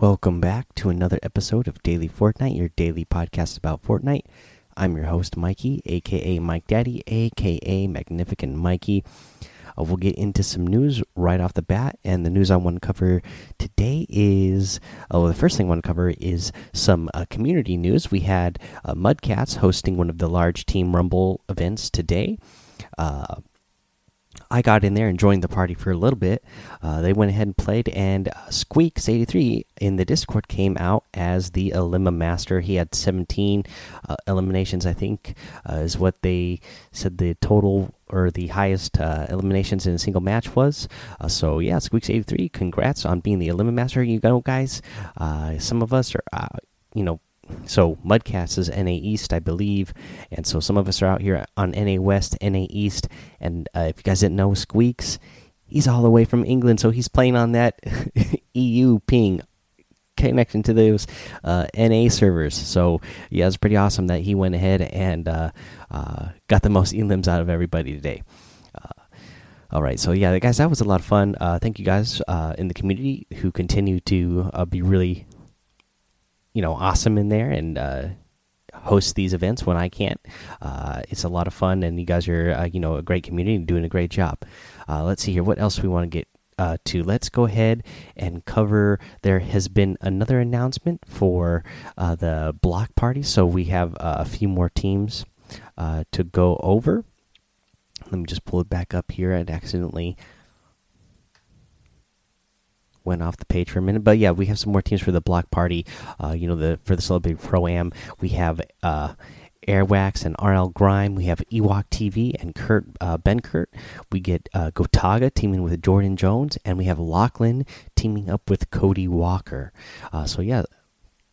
Welcome back to another episode of Daily Fortnite, your daily podcast about Fortnite. I'm your host, Mikey, aka Mike Daddy, aka Magnificent Mikey. Uh, we'll get into some news right off the bat, and the news I want to cover today is oh, the first thing I want to cover is some uh, community news. We had uh, Mudcats hosting one of the large Team Rumble events today. I got in there and joined the party for a little bit. Uh, they went ahead and played, and uh, Squeaks83 in the Discord came out as the Elima Master. He had 17 uh, eliminations, I think, uh, is what they said the total or the highest uh, eliminations in a single match was. So, yeah, Squeaks83, congrats on being the Elima Master. You know, guys, some of us are, you know, so Mudcast is NA East, I believe, and so some of us are out here on NA West, NA East, and uh, if you guys didn't know, Squeaks, he's all the way from England, so he's playing on that EU ping connection to those uh, NA servers. So yeah, it's pretty awesome that he went ahead and uh, uh, got the most elims out of everybody today. Uh, all right, so yeah, guys, that was a lot of fun. Uh, thank you guys in the community who continue to be really you know awesome in there and uh, host these events when I can't. Uh, it's a lot of fun, and you guys are uh, you know a great community and doing a great job. Uh, let's see here, what else we want to get uh, to? Let's go ahead and cover. There has been another announcement for uh, the block party, so we have a few more teams to go over. Let me just pull it back up here. I'd accidentally went off the page for a minute. But yeah, we have some more teams for the block party. Uh, you know, the for the celebrity pro am, we have uh, Airwaxx and RL Grime. We have Ewok TV and Kurt uh, Benkert. We get uh, Gotaga teaming with Jordan Jones, and we have Lachlan teaming up with Cody Walker. Uh, so yeah.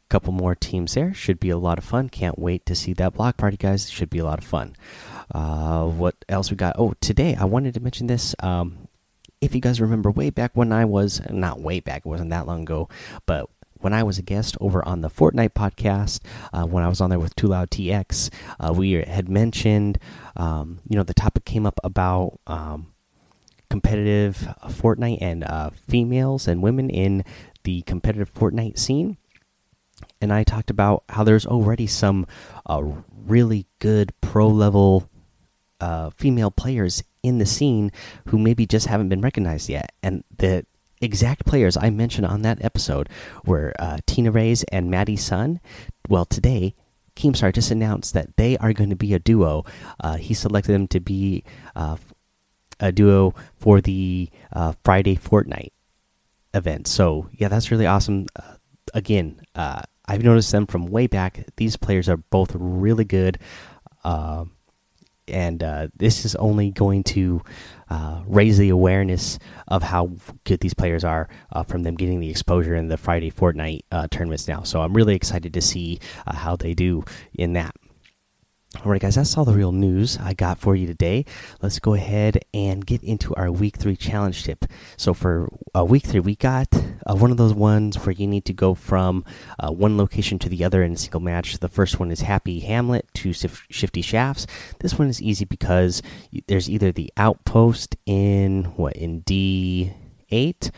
Couple more teams there should be a lot of fun. Can't wait to see that block party, guys. Should be a lot of fun. Uh, what else we got? Oh, today I wanted to mention this. Um, if you guys remember way back when I was not way back, it wasn't that long ago, but when I was a guest over on the Fortnite podcast, uh, when I was on there with Too Loud TX, uh, we had mentioned, um, you know, the topic came up about um, competitive Fortnite and uh, females and women in the competitive Fortnite scene. And I talked about how there's already some uh, really good pro level uh, female players in the scene who maybe just haven't been recognized yet. And the exact players I mentioned on that episode were uh, Tina Rays and Maddie Sun. Well, today, Keemstar just announced that they are going to be a duo. Uh, he selected them to be uh, a duo for the uh, Friday Fortnite event. So, yeah, that's really awesome. Uh, again, uh, I've noticed them from way back. These players are both really good. Uh, and uh, this is only going to uh, raise the awareness of how good these players are uh, from them getting the exposure in the Friday Fortnite uh, tournaments now. So I'm really excited to see uh, how they do in that. All right, guys, that's all the real news I got for you today. Let's go ahead and get into our week three challenge tip. So, for uh, week three, we got uh, one of those ones where you need to go from uh, one location to the other in a single match. The first one is Happy Hamlet to Shifty Shafts. This one is easy because there's either the outpost in what in D eight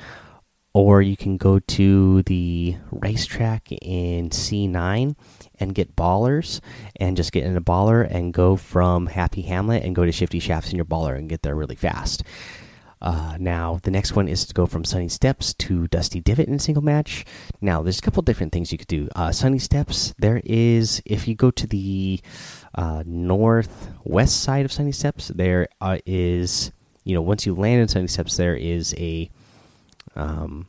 or you can go to the racetrack in C9 and get ballers and just get in a baller and go from Happy Hamlet and go to Shifty Shafts in your baller and get there really fast. Uh, now, the next one is to go from Sunny Steps to Dusty Divot in a single match. Now, there's a couple different things you could do. Uh, Sunny Steps, there is, if you go to the uh, northwest side of Sunny Steps, there uh, is, you know, once you land in Sunny Steps, there is a. Um,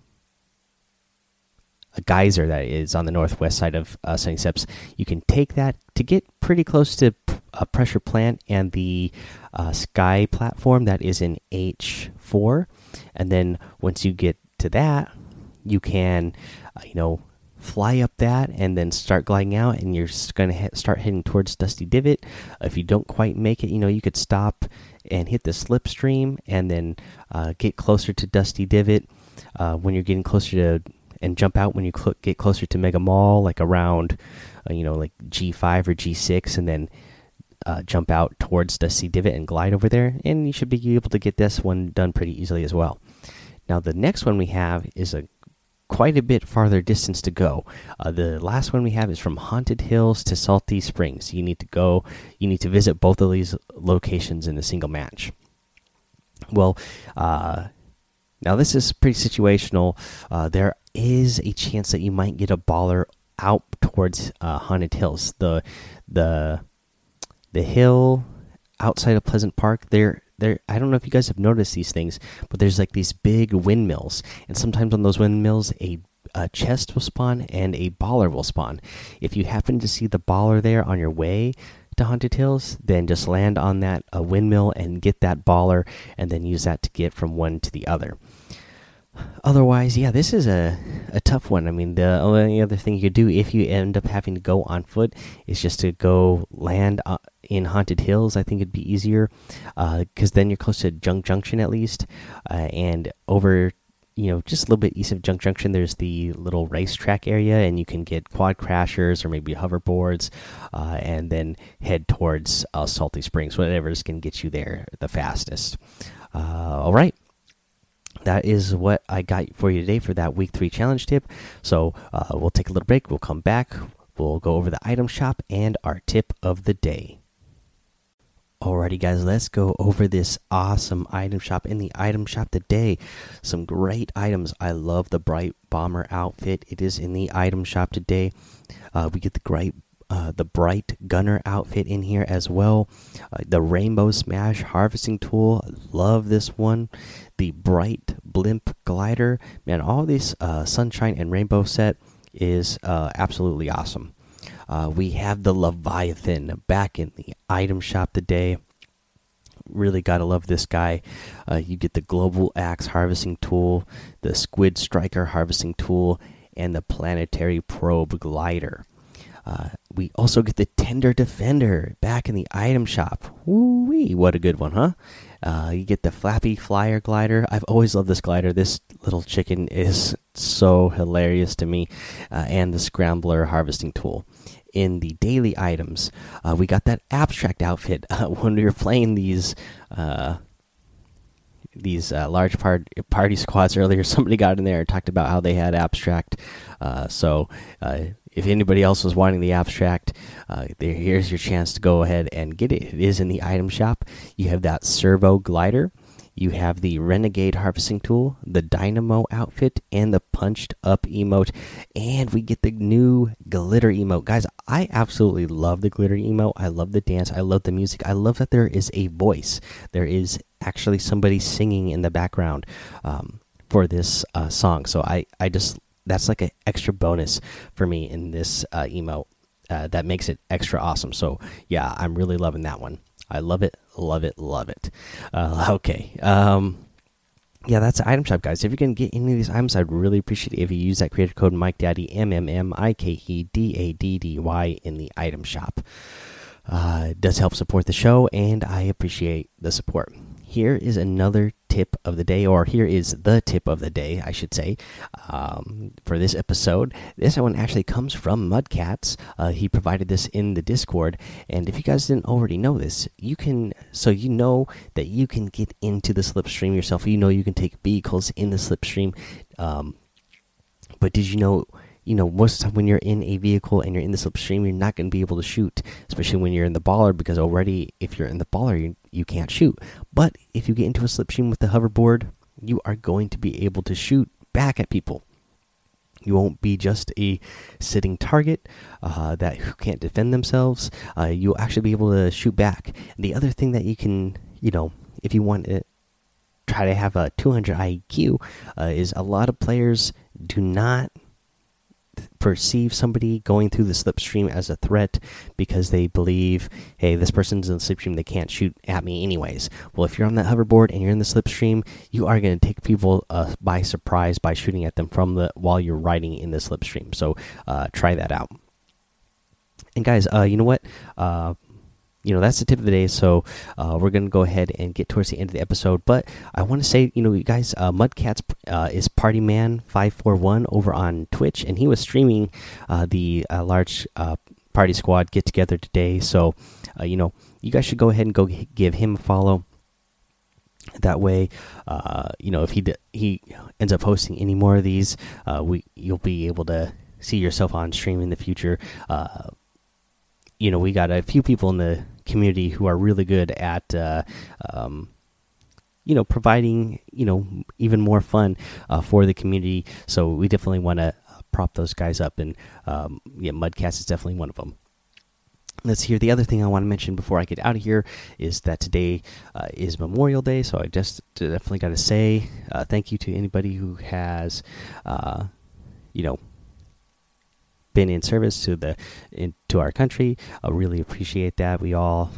a geyser that is on the northwest side of uh, Sunny Steps. You can take that to get pretty close to a pressure plant and the uh, sky platform that is in H4. And then once you get to that, you can, uh, you know, fly up that and then start gliding out, and you're going to start heading towards Dusty Divot. If you don't quite make it, you know, you could stop and hit the slipstream and then uh, get closer to Dusty Divot. Uh, when you're getting closer to and jump out when you get closer to Mega Mall, like around, uh, you know, like G5 or G6, and then uh, jump out towards the Sea Divot and glide over there. And you should be able to get this one done pretty easily as well. Now, the next one we have is a quite a bit farther distance to go. Uh, the last one we have is from Haunted Hills to Salty Springs. You need to go. You need to visit both of these locations in a single match. Well, uh, now this is pretty situational. Uh, there is a chance that you might get a baller out towards uh, Haunted Hills. The the the hill outside of Pleasant Park. There there I don't know if you guys have noticed these things, but there's like these big windmills, and sometimes on those windmills a a chest will spawn and a baller will spawn. If you happen to see the baller there on your way to Haunted Hills, then just land on that uh, windmill and get that baller, and then use that to get from one to the other. Otherwise, yeah, this is a, a tough one. I mean, the only other thing you could do if you end up having to go on foot is just to go land uh, in Haunted Hills. I think it'd be easier because uh, then you're close to Junk Junction at least, uh, and over you know just a little bit east of Junk Junction, there's the little racetrack area, and you can get quad crashers or maybe hoverboards, uh, and then head towards uh, Salty Springs, whatever is going to get you there the fastest. Uh, all right that is what I got for you today for that week three challenge tip. So uh, we'll take a little break. We'll come back. We'll go over the item shop and our tip of the day. Alrighty, guys, let's go over this awesome item shop. In the item shop today, some great items. I love the Bright Bomber outfit. It is in the item shop today. Uh, we get the great uh, the bright gunner outfit in here as well. Uh, the rainbow smash harvesting tool, love this one. The bright blimp glider, man, all this uh, sunshine and rainbow set is uh, absolutely awesome. Uh, we have the Leviathan back in the item shop today. Really gotta love this guy. You get the global axe harvesting tool, the squid striker harvesting tool, and the planetary probe glider. Uh, we also get the Tender Defender back in the item shop. Woo wee, what a good one, huh? Uh, you get the Flappy Flyer glider. I've always loved this glider. This little chicken is so hilarious to me. Uh, and the Scrambler harvesting tool. In the daily items, uh, we got that Abstrakt outfit. when we were playing these uh, these uh, large part party squads earlier. Somebody got in there and talked about how they had Abstrakt. Uh, so uh, if anybody else was wanting the Abstrakt, uh, there, here's your chance to go ahead and get it. It is in the item shop. You have that servo glider. You have the Renegade harvesting tool, the Dynamo outfit, and the punched up emote. And we get the new glitter emote. Guys, I absolutely love the glitter emote. I love the dance. I love the music. I love that there is a voice. There is actually somebody singing in the background um, for this uh, song. So I, I just that's like an extra bonus for me in this uh, emote uh, that makes it extra awesome. So yeah, I'm really loving that one. I love it, love it, love it. Uh, okay. Um, yeah, that's the item shop, guys. If you can get any of these items, I'd really appreciate it if you use that creator code Mike Daddy M M M I K E D A D D Y in the item shop. Uh, does help support the show, and I appreciate the support here is another tip of the day, or here is the tip of the day, I should say, um, for this episode. This one actually comes from Mudcats. Uh, he provided this in the Discord, and if you guys didn't already know this, you can. So you know that you can get into the slipstream yourself. You know you can take vehicles in the slipstream. Um, but did you know? You know, most of the time when you're in a vehicle and you're in the slipstream, you're not going to be able to shoot, especially when you're in the baller, because already if you're in the baller, you, you can't shoot. But if you get into a slipstream with the hoverboard, you are going to be able to shoot back at people. You won't be just a sitting target uh, that who can't defend themselves. Uh, you'll actually be able to shoot back. And the other thing that you can, you know, if you want to try to have a 200 IQ, uh, is a lot of players do not perceive somebody going through the slipstream as a threat because they believe, hey, this person's in the slipstream, they can't shoot at me anyways. Well, if you're on that hoverboard and you're in the slipstream, you are going to take people uh, by surprise by shooting at them from the while you're riding in the slipstream. So uh, try that out. And guys, uh, you know what? You know that's the tip of the day. So uh, we're gonna go ahead and get towards the end of the episode. But i want to say you know you guys uh, mudcats uh, is party man 541 over on twitch and he was streaming uh, the uh, large uh, party squad get together today. So you know you guys should go ahead and go give him a follow. That way you know if he he ends up hosting any more of these we you'll be able to see yourself on stream in the future. You know we got a few people in the community who are really good at uh, um, you know providing you know even more fun uh, for the community. So we definitely want to prop those guys up and um, yeah mudcast is definitely one of them let's hear the other thing I want to mention before I get out of here is that today uh, is Memorial Day, so I just definitely got to say uh, thank you to anybody who has, uh, you know, been in service to the in, to our country. I really appreciate that. We all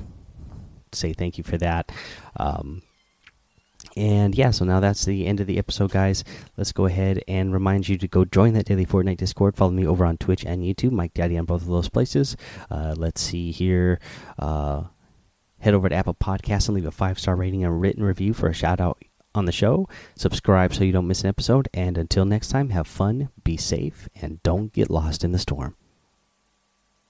say thank you for that. Um, and yeah, so now that's the end of the episode, guys. Let's go ahead and remind you to go join that daily Fortnite Discord. Follow me over on Twitch and YouTube, Mike Daddy on both of those places. Uh, let's see here. Uh, head over to Apple Podcasts and leave a five star rating and written review for a shout out on the show. Subscribe so you don't miss an episode. And until next time, have fun, be safe, and don't get lost in the storm.